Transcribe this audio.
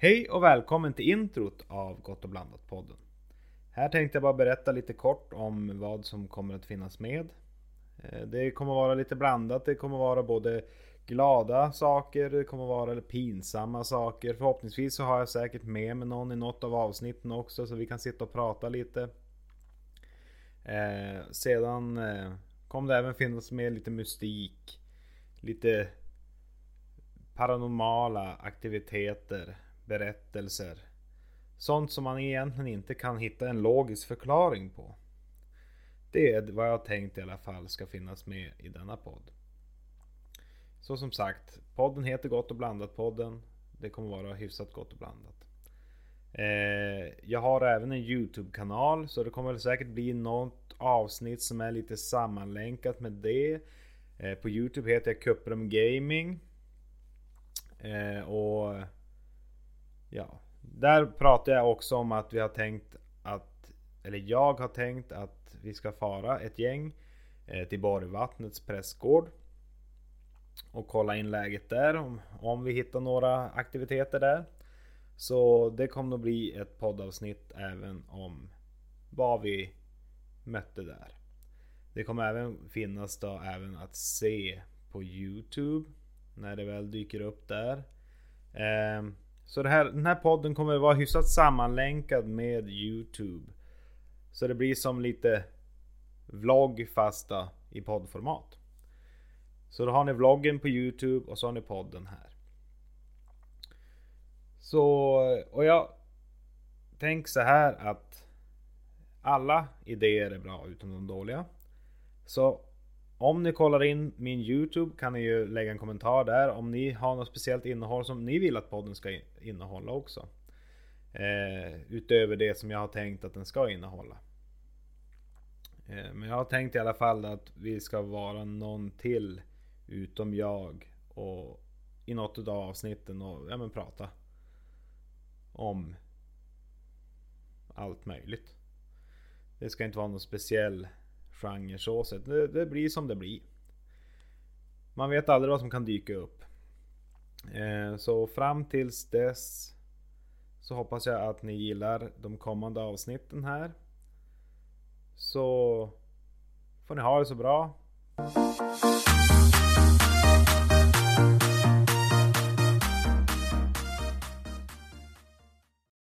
Hej och välkommen till introt av Gott och blandat-podden. Här tänkte jag bara berätta lite kort om vad som kommer att finnas med. Eh, det kommer vara lite blandat. Det kommer vara både glada saker, det kommer vara pinsamma saker. Förhoppningsvis så har jag säkert med mig någon i något av avsnitten också så vi kan sitta och prata lite. Eh, sedan eh, kommer det även finnas med lite mystik. Lite paranormala aktiviteter, berättelser. Sånt som man egentligen inte kan hitta en logisk förklaring på. Det är vad jag tänkt i alla fall ska finnas med i denna podd. Så som sagt, podden heter Gott och blandat podden. Det kommer vara hyfsat gott och blandat. Eh, jag har även en Youtube-kanal så det kommer väl säkert bli något avsnitt som är lite sammanlänkat med det. Eh, på Youtube heter jag Cuprum Gaming. Eh, och ja, där pratar jag också om att vi har tänkt att, eller jag har tänkt att vi ska fara ett gäng eh, till Borgvattnets prästgård. Och kolla in läget där om, om vi hittar några aktiviteter där. Så det kommer att bli ett poddavsnitt även om vad vi mötte där. Det kommer även finnas då även att se på Youtube när det väl dyker upp där. Eh, så det här, den här podden kommer att vara hyfsat sammanlänkad med Youtube. Så det blir som lite vlogg fasta i poddformat. Så då har ni vloggen på Youtube och så har ni podden här. Så, och jag tänker så här att alla idéer är bra utom de dåliga. Så om ni kollar in min Youtube kan ni ju lägga en kommentar där om ni har något speciellt innehåll som ni vill att podden ska innehålla också. Eh, utöver det som jag har tänkt att den ska innehålla. Eh, men jag har tänkt i alla fall att vi ska vara någon till utom jag och i något av avsnitten och ja, men prata om allt möjligt. Det ska inte vara någon speciell genre så sett. Det, det, blir som det blir. Man vet aldrig vad som kan dyka upp. Eh, så fram tills dess så hoppas jag att ni gillar de kommande avsnitten här. Så får ni ha det så bra.